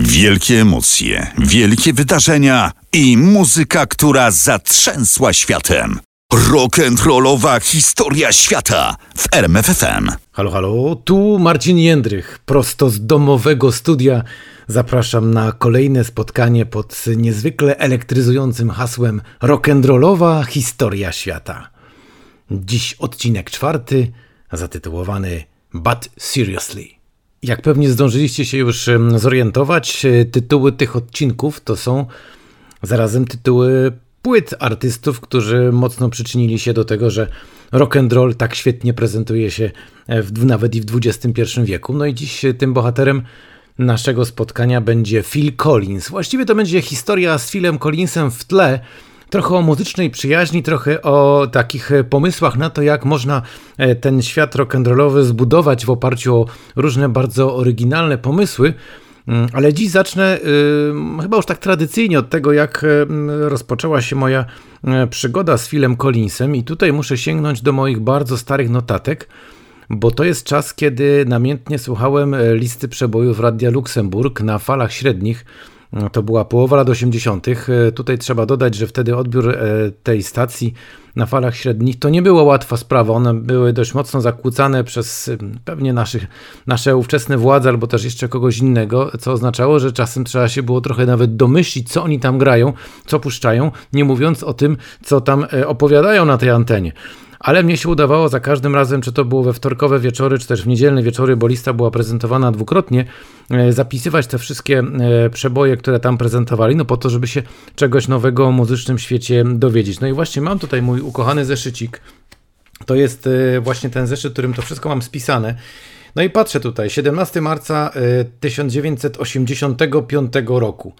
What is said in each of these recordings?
Wielkie emocje, wielkie wydarzenia i muzyka, która zatrzęsła światem. Rock'n'rollowa historia świata w RMFFM. Halo, halo, tu Marcin Jędrych, prosto z domowego studia. Zapraszam na kolejne spotkanie pod niezwykle elektryzującym hasłem Rock'n'rollowa historia świata. Dziś odcinek czwarty, zatytułowany But Seriously. Jak pewnie zdążyliście się już zorientować, e, tytuły tych odcinków to są zarazem tytuły płyt artystów, którzy mocno przyczynili się do tego, że rock and roll tak świetnie prezentuje się e, w, nawet i w XXI wieku. No i dziś tym bohaterem naszego spotkania będzie Phil Collins. Właściwie to będzie historia z Philem Collinsem w tle, trochę o muzycznej przyjaźni, trochę o takich e, pomysłach na to, jak można e, ten świat rock'n'rollowy zbudować w oparciu o różne bardzo oryginalne pomysły. Mm, ale dziś zacznę y, chyba już tak tradycyjnie od tego, jak y, rozpoczęła się moja przygoda z Philem Collinsem, i tutaj muszę sięgnąć do moich bardzo starych notatek, bo to jest czas, kiedy namiętnie słuchałem listy przebojów Radia Luksemburg na falach średnich to była połowa lat 80. E, tutaj trzeba dodać, że wtedy odbiór e, tej stacji na falach średnich to nie była łatwa sprawa. One były dość mocno zakłócane przez pewnie naszych, nasze ówczesne władze albo też jeszcze kogoś innego, co oznaczało, że czasem trzeba się było trochę nawet domyślić, co oni tam grają, co puszczają, nie mówiąc o tym, co tam e, opowiadają na tej antenie ale mnie się udawało za każdym razem, czy to było we wtorkowe wieczory, czy też w niedzielne wieczory, bo lista była prezentowana dwukrotnie, e, zapisywać te wszystkie e, przeboje, które tam prezentowali, no po to, żeby się czegoś nowego o muzycznym świecie dowiedzieć. No i właśnie mam tutaj mój ukochany zeszycik. To jest e, właśnie ten zeszyt, którym to wszystko mam spisane. No i patrzę tutaj, 17 marca 1985 roku.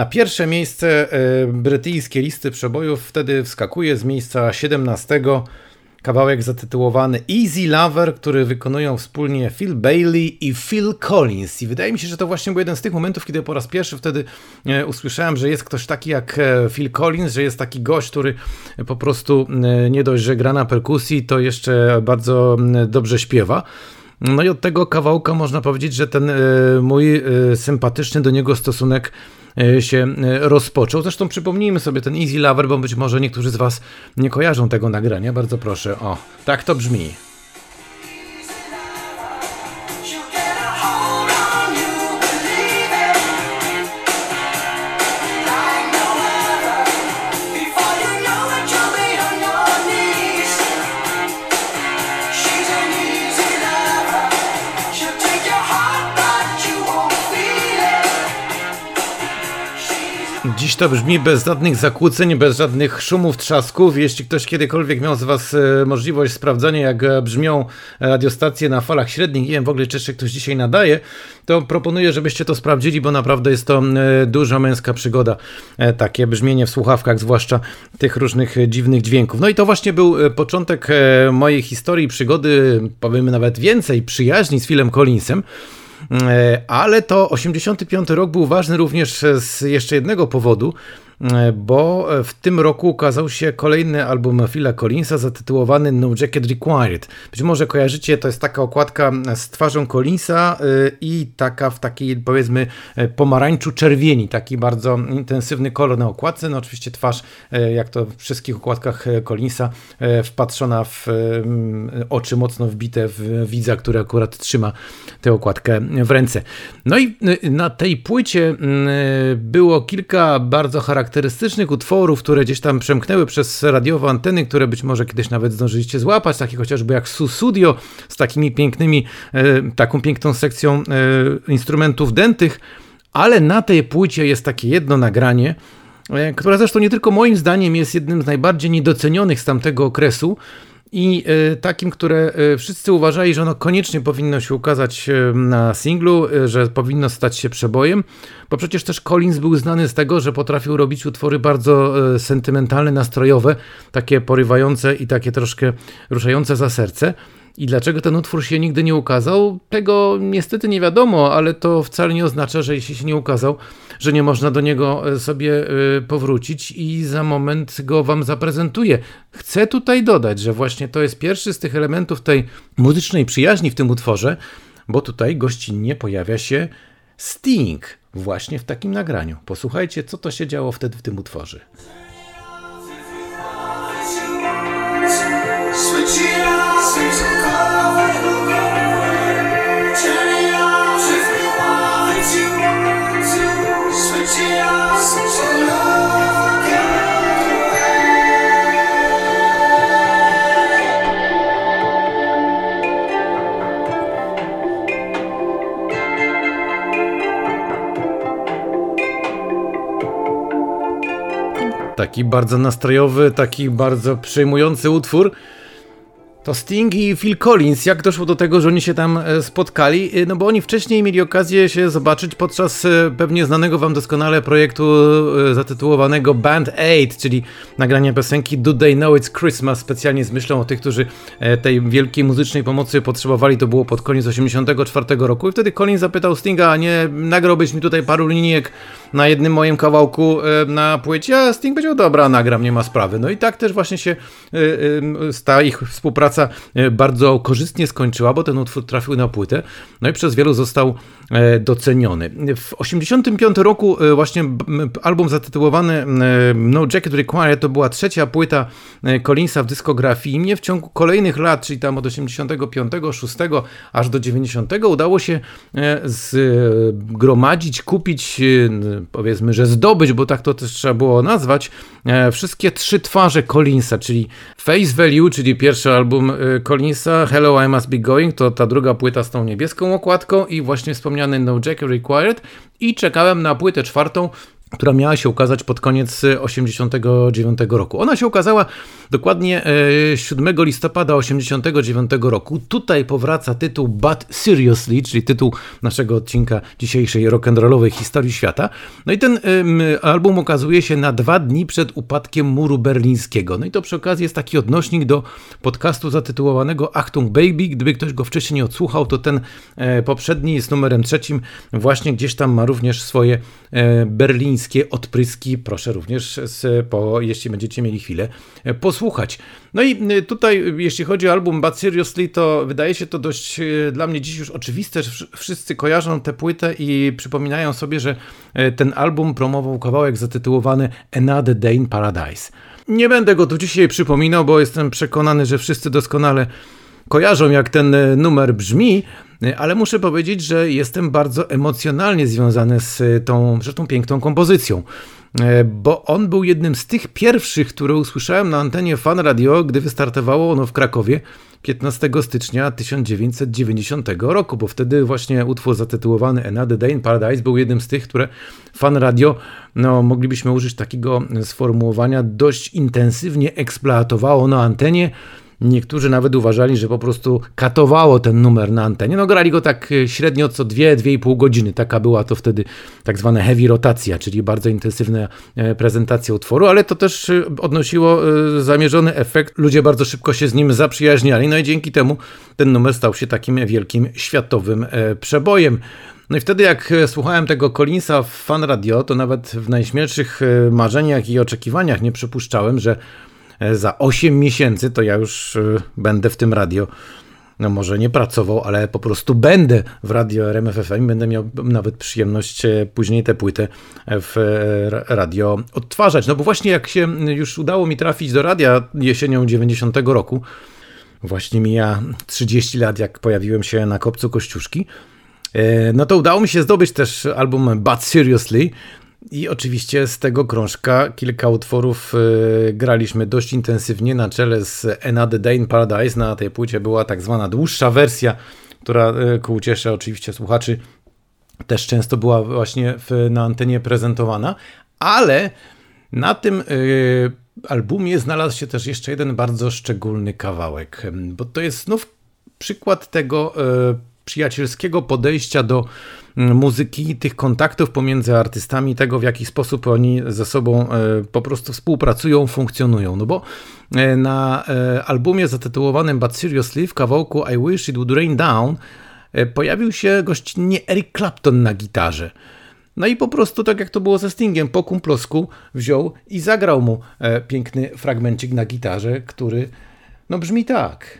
Na pierwsze miejsce e, brytyjskie listy przebojów wtedy wskakuje z miejsca 17 kawałek zatytułowany Easy Lover, który wykonują wspólnie Phil Bailey i Phil Collins. I wydaje mi się, że to właśnie był jeden z tych momentów, kiedy po raz pierwszy wtedy e, usłyszałem, że jest ktoś taki jak e, Phil Collins, że jest taki gość, który po prostu nie dość, że gra na perkusji, to jeszcze bardzo dobrze śpiewa. No i od tego kawałka można powiedzieć, że ten mój sympatyczny do niego stosunek E, się e, rozpoczął. Zresztą przypomnijmy sobie ten Easy Lover, bo być może niektórzy z Was nie kojarzą tego nagrania. Bardzo proszę. O, tak to brzmi. Dziś to brzmi bez żadnych zakłóceń, bez żadnych szumów, trzasków. Jeśli ktoś kiedykolwiek miał z Was e, możliwość sprawdzenia, jak e, brzmią radiostacje na falach średnich, nie wiem w ogóle, czy jeszcze ktoś dzisiaj nadaje, to proponuję, żebyście to sprawdzili, bo naprawdę jest to e, duża męska przygoda. Takie brzmienie w słuchawkach, zwłaszcza tych różnych dziwnych dźwięków. No i to właśnie był początek mojej historii, przygody, powiemy nawet więcej, przyjaźni z Philem Collinsem. E, ale to 85 rok był ważny również z jeszcze jednego powodu, bo w tym roku ukazał się kolejny album Phila Collinsa zatytułowany No Jacket Required. Być może kojarzycie, to jest taka okładka z twarzą Collinsa e, i taka w takiej powiedzmy pomarańczu czerwieni, taki bardzo intensywny kolor na okładce. No oczywiście twarz, jak to w wszystkich okładkach Collinsa, wpatrzona w oczy mocno wbite w widza, który akurat trzyma tę okładkę w ręce. No i na tej płycie było kilka bardzo charakterystycznych utworów, które gdzieś tam przemknęły przez radiowe anteny, które być może kiedyś nawet zdążyliście złapać, takie chociażby jak Susudio z takimi pięknymi, y, taką piękną sekcją instrumentów dętych, ale na tej płycie jest takie jedno nagranie, które zresztą nie tylko moim zdaniem jest jednym z najbardziej niedocenionych z tamtego okresu, i e, takim, które e, wszyscy uważali, że ono koniecznie powinno się ukazać e, na singlu, że powinno stać się przebojem, bo przecież też Collins był znany z tego, że potrafił robić utwory bardzo sentymentalne, nastrojowe, takie porywające i takie troszkę ruszające za serce. I dlaczego ten utwór się nigdy nie ukazał? Tego niestety nie wiadomo, ale to wcale nie oznacza, że jeśli się nie ukazał, że nie można do niego e, sobie e, powrócić i za moment go wam zaprezentuję. Chcę tutaj dodać, że właśnie to jest pierwszy z tych elementów tej muzycznej przyjaźni w tym utworze, bo tutaj gościnnie pojawia się Sting. właśnie w takim nagraniu. Posłuchajcie, co to się działo wtedy w tym utworze. Taki bardzo nastrojowy, taki bardzo przejmujący utwór. To Sting i Phil Collins, jak doszło do tego, że oni się tam e, spotkali? E, no bo oni wcześniej mieli okazję się zobaczyć podczas e, pewnie znanego wam doskonale projektu zatytułowanego Band Aid, czyli nagrania piosenki Do They Know It's Christmas, specjalnie z myślą o tych, którzy tej wielkiej muzycznej pomocy potrzebowali. To było pod koniec 84 roku i wtedy Collins zapytał Stinga, a nie nagrałbyś mi tutaj paru linijek na jednym moim kawałku na płycie? A Sting powiedział, dobra, nagram, nie ma sprawy. No i tak też właśnie się stała ich współpraca praca e, bardzo korzystnie skończyła, bo ten utwór trafił na płytę, no i przez wielu został doceniony. W 85 roku e, właśnie album zatytułowany No Jacket Required to była trzecia płyta Collinsa w dyskografii mnie w ciągu kolejnych lat, czyli tam od 85, 6 aż do 90 udało się zgromadzić, kupić, powiedzmy, że zdobyć, bo tak to też trzeba było nazwać, wszystkie trzy twarze Collinsa, czyli Face Value, czyli pierwszy album Collinsa Hello I Must Be Going to ta druga płyta z tą niebieską okładką i właśnie wspomniany No Jacket Required i czekałem na płytę czwartą która miała się ukazać pod koniec 89 roku. Ona się ukazała dokładnie 7 e, listopada 89 roku. Tutaj powraca tytuł But Seriously, czyli tytuł naszego odcinka dzisiejszej rock'n'rollowej historii świata. No i ten album ukazuje się na dwa dni przed upadkiem muru berlińskiego. No i to przy okazji jest taki odnośnik do podcastu zatytułowanego Achtung Baby. Gdyby ktoś go wcześniej nie odsłuchał, to ten e, poprzedni z numerem trzecim właśnie gdzieś tam ma również swoje e, berlińskie chińskie odpryski proszę również, z, po, jeśli będziecie mieli chwilę, e, posłuchać. No i e, tutaj, jeśli chodzi o album Bad Seriously, to wydaje się to dość e, dla mnie dziś już oczywiste, że wszyscy kojarzą tę płytę i przypominają sobie, że ten album promował kawałek zatytułowany Another Day in Paradise. Nie będę go tu dzisiaj przypominał, bo jestem przekonany, że wszyscy doskonale kojarzą, jak ten numer brzmi, ale muszę powiedzieć, że jestem bardzo emocjonalnie związany z tą, z tą piękną kompozycją bo on był jednym z tych pierwszych, które usłyszałem na antenie Fan Radio, gdy wystartowało ono w Krakowie 15 stycznia 1990 roku, bo wtedy właśnie utwór zatytułowany Another Day in Paradise był jednym z tych, które Fan Radio, no moglibyśmy użyć takiego sformułowania, dość intensywnie eksploatowało na antenie. Niektórzy nawet uważali, że po prostu katowało ten numer na antenie. No grali go tak e, średnio co 2-2,5 godziny. Taka była to wtedy tak zwana heavy rotacja, czyli bardzo intensywna e, prezentacja utworu, ale to też e, odnosiło zamierzony efekt. Ludzie bardzo szybko się z nim zaprzyjaźniali, no i dzięki temu ten numer stał się takim wielkim światowym przebojem. No i wtedy jak słuchałem tego Collinsa w Fan Radio, to nawet w najśmielszych marzeniach i oczekiwaniach nie przypuszczałem, że E, za 8 miesięcy to ja już e, będę w tym radio no może nie pracował, ale po prostu będę w radio RMFFM, będę miał nawet przyjemność e, później tę płytę w radio odtwarzać. No bo właśnie jak się już udało mi trafić do radia jesienią 90 roku, właśnie mija 30 lat, jak pojawiłem się na Kopcu Kościuszki, no to udało mi się zdobyć też album But Seriously, i oczywiście z tego krążka kilka utworów y, graliśmy dość intensywnie na czele z Another Day in Paradise. Na tej płycie była tak zwana dłuższa wersja, która y, ku uciesze oczywiście słuchaczy też często była właśnie w, na antenie prezentowana, ale na tym y, albumie znalazł się też jeszcze jeden bardzo szczególny kawałek, bo to jest znów przykład tego przyjacielskiego podejścia do muzyki, tych kontaktów pomiędzy artystami, tego w jaki sposób oni ze sobą e, po prostu współpracują, funkcjonują. No bo e, na e, albumie zatytułowanym But Seriously w kawałku I Wish It Would Rain Down pojawił się gościnnie Eric Clapton na gitarze. No i po prostu, tak jak to było ze Stingiem, po kumplosku wziął i zagrał mu piękny fragmencik na gitarze, który no brzmi tak.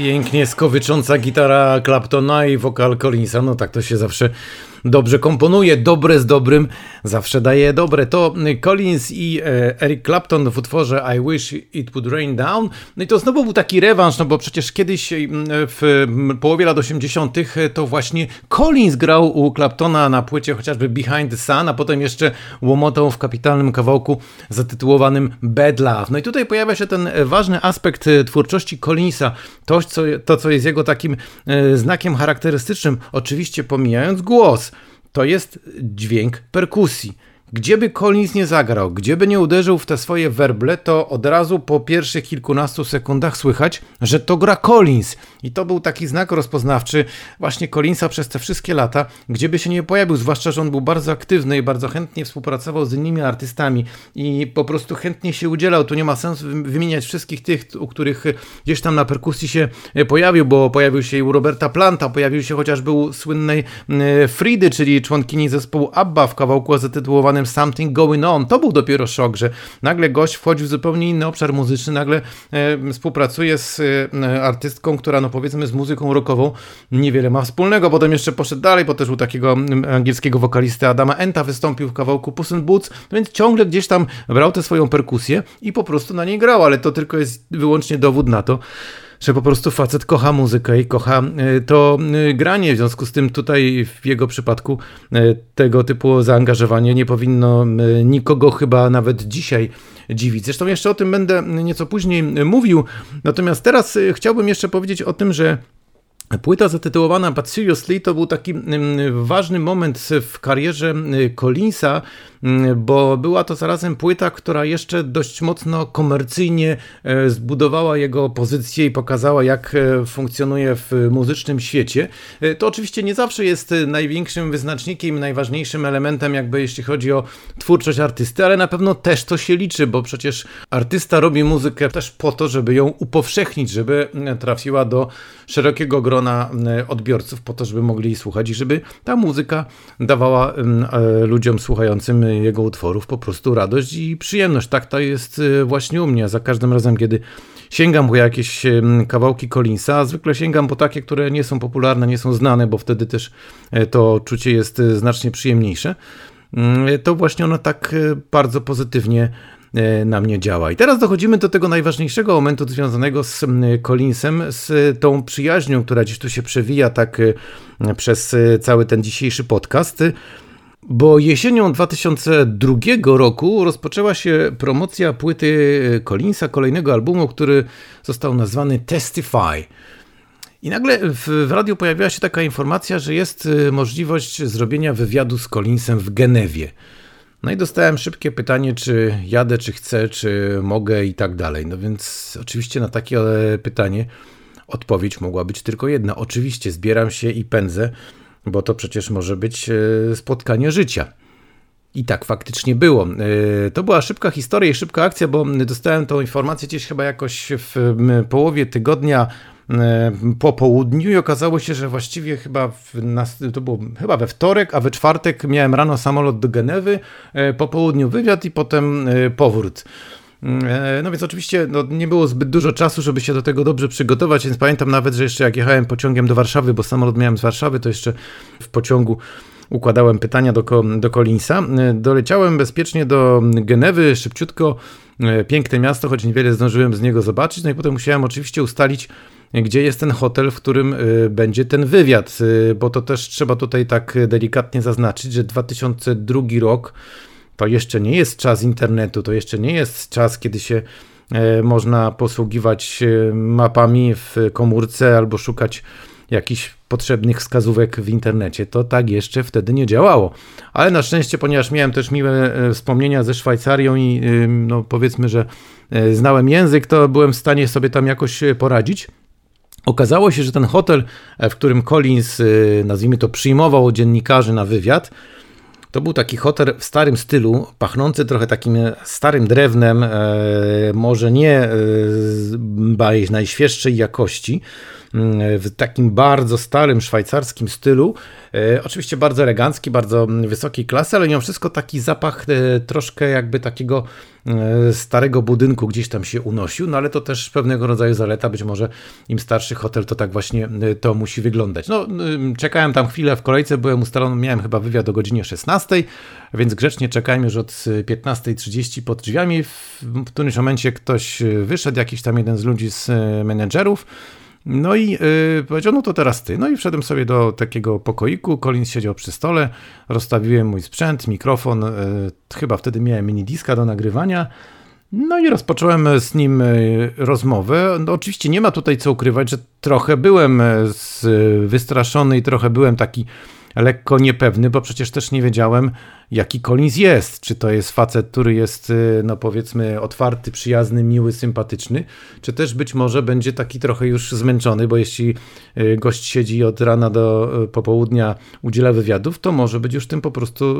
Pięknie skowycząca gitara Claptona i wokal Collinsa, no tak to się zawsze dobrze komponuje, dobre z dobrym zawsze daje dobre. To Collins i e, Eric Clapton w utworze I Wish It Would Rain Down. No i to znowu był taki rewanż, no bo przecież kiedyś w połowie lat 80. to właśnie Collins grał u Claptona na płycie chociażby Behind the Sun, a potem jeszcze łomotał w kapitalnym kawałku zatytułowanym Bad Love. No i tutaj pojawia się ten ważny aspekt e, twórczości Collinsa, to co, to, co jest jego takim e, znakiem charakterystycznym, oczywiście pomijając głos to jest dźwięk perkusji. Gdzieby Collins nie zagrał, gdzieby nie uderzył w te swoje werble, to od razu po pierwszych kilkunastu sekundach słychać, że to gra Collins. I to był taki znak rozpoznawczy właśnie Collinsa przez te wszystkie lata, gdzieby się nie pojawił, zwłaszcza, że on był bardzo aktywny i bardzo chętnie współpracował z innymi artystami i po prostu chętnie się udzielał. Tu nie ma sensu wymieniać wszystkich tych, u których gdzieś tam na perkusji się pojawił, bo pojawił się i u Roberta Planta, pojawił się chociażby u słynnej e, Fridy, czyli członkini zespołu ABBA w kawałku zatytułowanym Something Going On. To był dopiero szok, że nagle gość wchodzi w zupełnie inny obszar muzyczny, nagle e, współpracuje z e, artystką, która no powiedzmy z muzyką rockową niewiele ma wspólnego. Potem jeszcze poszedł dalej, bo też u takiego angielskiego wokalisty Adama Enta wystąpił w kawałku Puss in Boots, no więc ciągle gdzieś tam brał tę swoją perkusję i po prostu na niej grał, ale to tylko jest wyłącznie dowód na to, że po prostu facet kocha muzykę i kocha e, to e, granie. W związku z tym tutaj w jego przypadku e, tego typu zaangażowanie nie powinno nikogo chyba nawet dzisiaj dziwić. Zresztą jeszcze o tym będę nieco później mówił. Natomiast teraz chciałbym jeszcze powiedzieć o tym, że Płyta zatytułowana But Seriously to był taki mm, ważny moment w karierze Collinsa, bo była to zarazem płyta, która jeszcze dość mocno komercyjnie e, zbudowała jego pozycję i pokazała, jak e, funkcjonuje w muzycznym świecie. E, to oczywiście nie zawsze jest największym wyznacznikiem, najważniejszym elementem, jakby jeśli chodzi o twórczość artysty, ale na pewno też to się liczy, bo przecież artysta robi muzykę też po to, żeby ją upowszechnić, żeby trafiła do szerokiego grona na odbiorców po to, żeby mogli słuchać i żeby ta muzyka dawała ludziom słuchającym jego utworów po prostu radość i przyjemność. Tak to jest e, właśnie u mnie. Za każdym razem, kiedy sięgam po jakieś kawałki Collinsa, zwykle sięgam po takie, które nie są popularne, nie są znane, bo wtedy też to czucie jest znacznie przyjemniejsze. Mm, to właśnie ono tak bardzo pozytywnie E, na mnie działa. I teraz dochodzimy do tego najważniejszego momentu związanego z Collinsem, z tą przyjaźnią, która dziś tu się przewija tak e, przez e, cały ten dzisiejszy podcast. Bo jesienią 2002 roku rozpoczęła się promocja płyty Collinsa, kolejnego albumu, który został nazwany Testify. I nagle w, w radiu pojawiła się taka informacja, że jest możliwość zrobienia wywiadu z Collinsem w Genewie. No i dostałem szybkie pytanie, czy jadę, czy chcę, czy mogę i tak dalej. No więc oczywiście na takie e, pytanie odpowiedź mogła być tylko jedna. Oczywiście zbieram się i pędzę, bo to przecież może być e, spotkanie życia. I tak faktycznie było. E, to była szybka historia i szybka akcja, bo dostałem tą informację gdzieś chyba jakoś w połowie tygodnia E, po południu i okazało się, że właściwie chyba w, to było chyba we wtorek, a we czwartek miałem rano samolot do Genewy, po południu wywiad i potem powrót. No więc oczywiście no, nie było zbyt dużo czasu, żeby się do tego dobrze przygotować, więc pamiętam nawet, że jeszcze jak jechałem pociągiem do Warszawy, bo samolot miałem z Warszawy, to jeszcze w pociągu układałem pytania do, do Collinsa. Doleciałem bezpiecznie do Genewy, szybciutko, piękne miasto, choć niewiele zdążyłem z niego zobaczyć, no i potem musiałem oczywiście ustalić gdzie jest ten hotel, w którym będzie ten wywiad, bo to też trzeba tutaj tak delikatnie zaznaczyć, że 2002 rok to jeszcze nie jest czas internetu, to jeszcze nie jest czas, kiedy się e, można posługiwać e, mapami w komórce albo szukać jakichś potrzebnych wskazówek w internecie. To tak jeszcze wtedy nie działało. Ale na szczęście, ponieważ miałem też miłe e, wspomnienia ze Szwajcarią i no powiedzmy, że znałem język, to byłem w stanie sobie tam jakoś poradzić. Okazało się, że ten hotel, w którym Collins, nazwijmy to, przyjmował dziennikarzy na wywiad, to był taki hotel w starym stylu, pachnący trochę takim starym drewnem, e, może nie najświeższej jakości. Mm, w takim bardzo starym szwajcarskim stylu. E, oczywiście bardzo elegancki, bardzo wysokiej klasy, ale mimo wszystko taki zapach e, troszkę jakby takiego e, starego budynku gdzieś tam się unosił, no ale to też pewnego rodzaju zaleta, być może im starszy hotel to tak właśnie to musi wyglądać. No, czekałem tam chwilę w kolejce, byłem ustalony, miałem chyba wywiad o godzinie 16, więc grzecznie czekałem już od 15.30 pod drzwiami. W którymś momencie ktoś wyszedł, jakiś tam jeden z ludzi z menedżerów, no i yy, powiedział, no to teraz ty. No i wszedłem sobie do takiego pokoiku, Collins siedział przy stole, rozstawiłem mój sprzęt, mikrofon, yy, chyba wtedy miałem mini diska do nagrywania. No i rozpocząłem z nim y, rozmowę. No oczywiście nie ma tutaj co ukrywać, że trochę byłem y, wystraszony i trochę byłem taki lekko niepewny, bo przecież też nie wiedziałem, jaki Collins jest. Czy to jest facet, który jest, y, no powiedzmy, otwarty, przyjazny, miły, sympatyczny, czy też być może będzie taki trochę już zmęczony, bo jeśli y, gość siedzi od rana do y, popołudnia, udziela wywiadów, to może być już tym po prostu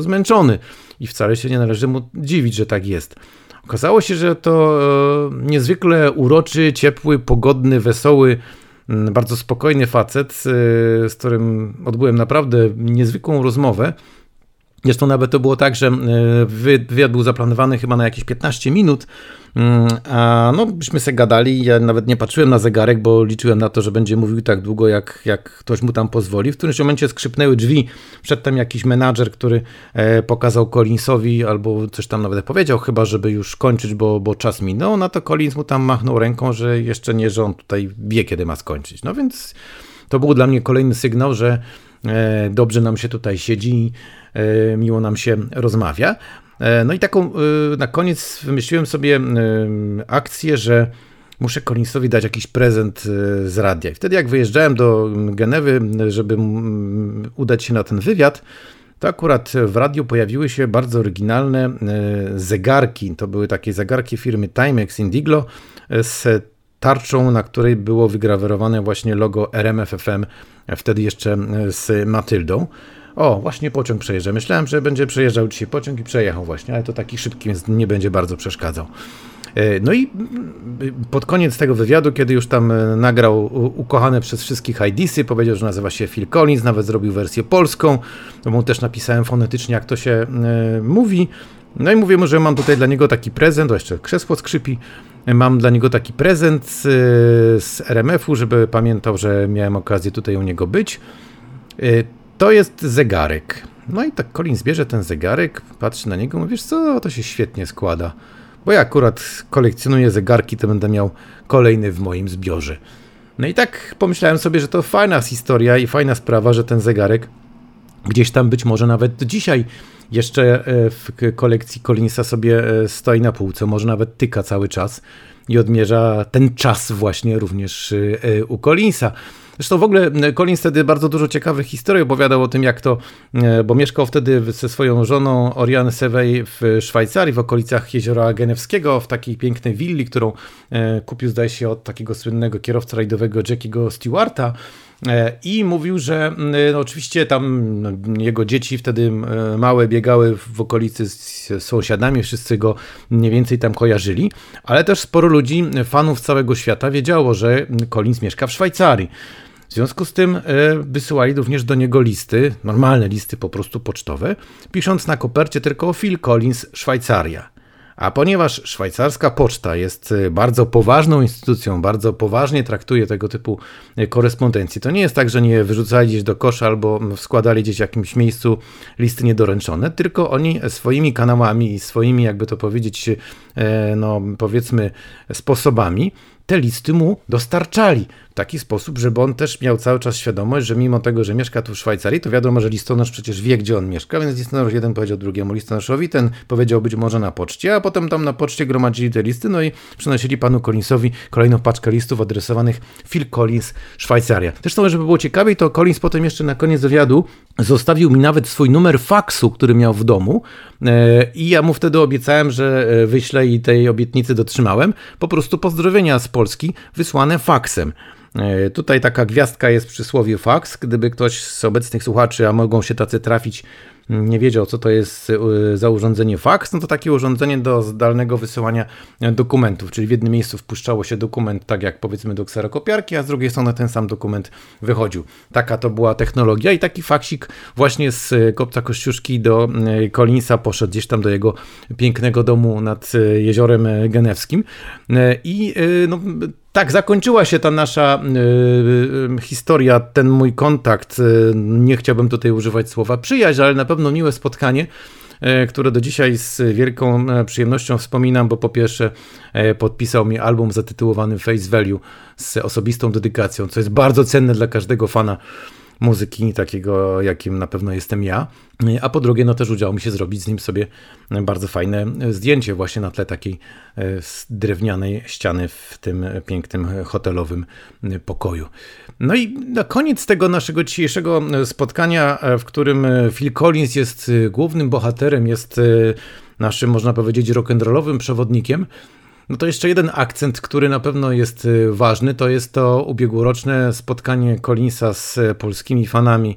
zmęczony. I wcale się nie należy mu dziwić, że tak jest. Okazało się, że to niezwykle uroczy, ciepły, pogodny, wesoły, bardzo spokojny facet, y, z którym odbyłem naprawdę niezwykłą rozmowę. Zresztą nawet to było tak, że y, wywiad był zaplanowany chyba na jakieś 15 minut, mm, a no byśmy sobie gadali, ja nawet nie patrzyłem na zegarek, bo liczyłem na to, że będzie mówił tak długo, jak, jak ktoś mu tam pozwoli. W którymś momencie skrzypnęły drzwi, przedtem jakiś menadżer, który e, pokazał Collinsowi, albo coś tam nawet powiedział, chyba żeby już kończyć, bo, bo czas minął, no to Collins mu tam machnął ręką, że jeszcze nie, że on tutaj wie, kiedy ma skończyć. No więc to był dla mnie kolejny sygnał, że e, dobrze nam się tutaj siedzi, E, miło nam się rozmawia. E, no i taką e, na koniec wymyśliłem sobie akcję, że muszę Collinsowi dać jakiś prezent z radia. I wtedy jak wyjeżdżałem do Genewy, żeby udać się na ten wywiad, to akurat w radiu pojawiły się bardzo oryginalne zegarki. To były takie zegarki firmy Timex Indiglo z tarczą, na której było wygrawerowane właśnie logo RMFFM, wtedy jeszcze z Matyldą. O, właśnie pociąg przejeżdża. Myślałem, że będzie przejeżdżał dzisiaj pociąg i przejechał właśnie, ale to taki szybki, więc nie będzie bardzo przeszkadzał. E, no i mm, pod koniec tego wywiadu, kiedy już tam e, nagrał ukochane przez wszystkich IDsy, powiedział, że nazywa się Phil Collins, nawet zrobił wersję polską, to mu też napisałem fonetycznie, jak to się e, mówi. No i mówię mu, że mam tutaj dla niego taki prezent, o jeszcze krzesło skrzypi, mam dla niego taki prezent z, z RMF-u, żeby pamiętał, że miałem okazję tutaj u niego być. To jest zegarek. No i tak Colin zbierze ten zegarek, patrzy na niego, mówisz co, to się świetnie składa. Bo ja akurat kolekcjonuję zegarki, to będę miał kolejny w moim zbiorze. No i tak pomyślałem sobie, że to fajna historia i fajna sprawa, że ten zegarek gdzieś tam być może nawet dzisiaj jeszcze e, w kolekcji Collinsa sobie e, stoi na półce, może nawet tyka cały czas i odmierza ten czas właśnie również e, u Collinsa. Zresztą w ogóle Collins wtedy bardzo dużo ciekawych historii opowiadał o tym, jak to, bo mieszkał wtedy ze swoją żoną Oriane Sewej w Szwajcarii, w okolicach jeziora Genewskiego, w takiej pięknej willi, którą kupił, zdaje się, od takiego słynnego kierowca rajdowego Jackiego Stewarta. I mówił, że no oczywiście tam no, jego dzieci wtedy małe biegały w okolicy z sąsiadami, wszyscy go mniej więcej tam kojarzyli, ale też sporo ludzi, fanów całego świata wiedziało, że Collins mieszka w Szwajcarii. W związku z tym e, wysyłali również do niego listy, normalne listy po prostu pocztowe, pisząc na kopercie tylko Phil Collins, Szwajcaria. A ponieważ szwajcarska poczta jest e, bardzo poważną instytucją, bardzo poważnie traktuje tego typu e, korespondencje, to nie jest tak, że nie wyrzucali gdzieś do kosza albo składali gdzieś w jakimś miejscu listy niedoręczone, tylko oni swoimi kanałami i swoimi, jakby to powiedzieć, no powiedzmy, sposobami te listy mu dostarczali taki sposób, żeby on też miał cały czas świadomość, że mimo tego, że mieszka tu w Szwajcarii, to wiadomo, że listonosz przecież wie, gdzie on mieszka, więc listonosz jeden powiedział drugiemu listonoszowi, ten powiedział być może na poczcie, a potem tam na poczcie gromadzili te listy, no i przynosili panu Collinsowi kolejną paczkę listów adresowanych Phil Collins, Szwajcaria. Zresztą, żeby było ciekawiej, to Collins potem jeszcze na koniec wywiadu zostawił mi nawet swój numer faksu, który miał w domu e, i ja mu wtedy obiecałem, że e, wyślę i tej obietnicy dotrzymałem. Po prostu pozdrowienia z Polski wysłane faksem. E, tutaj taka gwiazdka jest przy słowie faks. Gdyby ktoś z obecnych słuchaczy, a mogą się tacy trafić, nie wiedział, co to jest za urządzenie fax, no to takie urządzenie do zdalnego wysyłania dokumentów, czyli w jednym miejscu wpuszczało się dokument, tak jak powiedzmy do kserokopiarki, a z drugiej strony ten sam dokument wychodził. Taka to była technologia i taki faksik właśnie z kopca Kościuszki do Collinsa poszedł gdzieś tam do jego pięknego domu nad jeziorem genewskim i no, tak, zakończyła się ta nasza y, y, historia, ten mój kontakt. Y, nie chciałbym tutaj używać słowa przyjaźń, ale na pewno miłe spotkanie, które do dzisiaj z wielką przyjemnością wspominam, bo po pierwsze podpisał mi album zatytułowany Face Value z osobistą dedykacją, co jest bardzo cenne dla każdego fana muzyki, takiego jakim na pewno jestem ja. A po drugie, no też udało mi się zrobić z nim sobie bardzo fajne zdjęcie właśnie na tle takiej e, drewnianej ściany w tym pięknym hotelowym pokoju. No i na koniec tego naszego dzisiejszego spotkania, e, w którym Phil Collins jest głównym bohaterem, jest e, naszym, można powiedzieć, rock'n'rollowym przewodnikiem, no to jeszcze jeden akcent, który na pewno jest y, ważny, to jest to ubiegłoroczne spotkanie Collinsa z polskimi fanami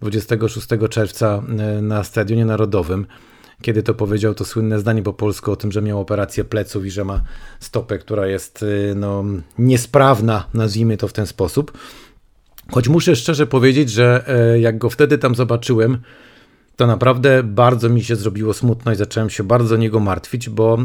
26 czerwca y, na Stadionie Narodowym. Kiedy to powiedział to słynne zdanie po polsku o tym, że miał operację pleców i że ma stopę, która jest y, no, niesprawna, nazwijmy to w ten sposób. Choć muszę szczerze powiedzieć, że jak go wtedy tam zobaczyłem, to naprawdę bardzo mi się zrobiło smutno i zacząłem się bardzo niego martwić, bo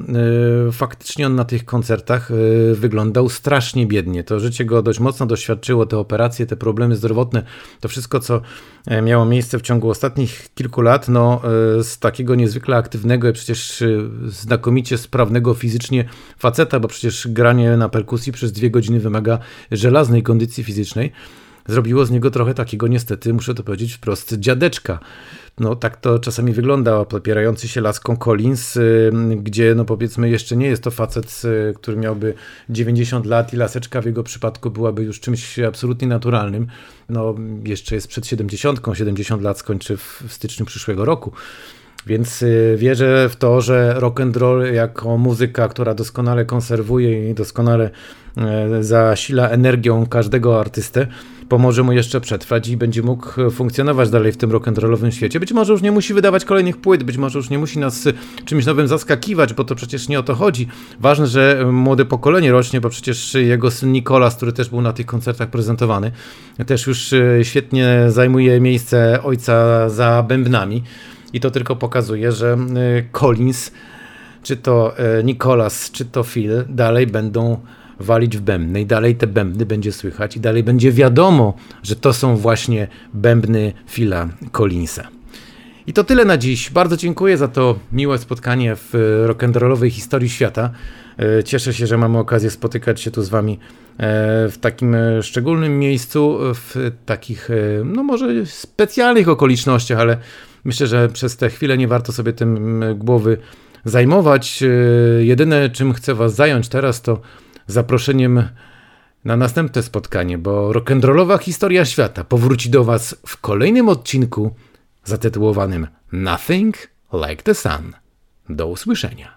y, faktycznie on na tych koncertach y, wyglądał strasznie biednie. To życie go dość mocno doświadczyło, te operacje, te problemy zdrowotne, to wszystko, co e, miało miejsce w ciągu ostatnich kilku lat, no y, z takiego niezwykle aktywnego i przecież znakomicie sprawnego fizycznie faceta, bo przecież granie na perkusji przez dwie godziny wymaga żelaznej kondycji fizycznej, zrobiło z niego trochę takiego niestety, muszę to powiedzieć wprost, dziadeczka. No tak to czasami wygląda, popierający się laską Collins, y, gdzie no powiedzmy jeszcze nie jest to facet, y, który miałby 90 lat i laseczka w jego przypadku byłaby już czymś absolutnie naturalnym. No jeszcze jest przed 70, 70 lat skończy w, w styczniu przyszłego roku. Więc y, wierzę w to, że rock and roll jako muzyka, która doskonale konserwuje i doskonale zasila energią każdego artystę, pomoże mu jeszcze przetrwać i będzie mógł funkcjonować dalej w tym rock'n'rollowym świecie. Być może już nie musi wydawać kolejnych płyt, być może już nie musi nas czymś nowym zaskakiwać, bo to przecież nie o to chodzi. Ważne, że młode pokolenie rośnie, bo przecież jego syn Nikolas, który też był na tych koncertach prezentowany, też już e, świetnie zajmuje miejsce ojca za bębnami. I to tylko pokazuje, że e, Collins, czy to e, Nikolas, czy to Phil dalej będą walić w bębny i dalej te bębny będzie słychać i dalej będzie wiadomo, że to są właśnie bębny Phila Collinsa. I to tyle na dziś. Bardzo dziękuję za to miłe spotkanie w rock'n'rollowej historii świata. E, cieszę się, że mamy okazję spotykać się tu z Wami e, w takim e, szczególnym miejscu, w takich, no może specjalnych okolicznościach, ale myślę, że przez te chwilę nie warto sobie tym głowy zajmować. Jedyne, czym chcę Was zająć teraz, to zaproszeniem na następne spotkanie, bo rock'n'rollowa historia świata powróci do Was w kolejnym odcinku zatytułowanym Nothing Like the Sun. Do usłyszenia.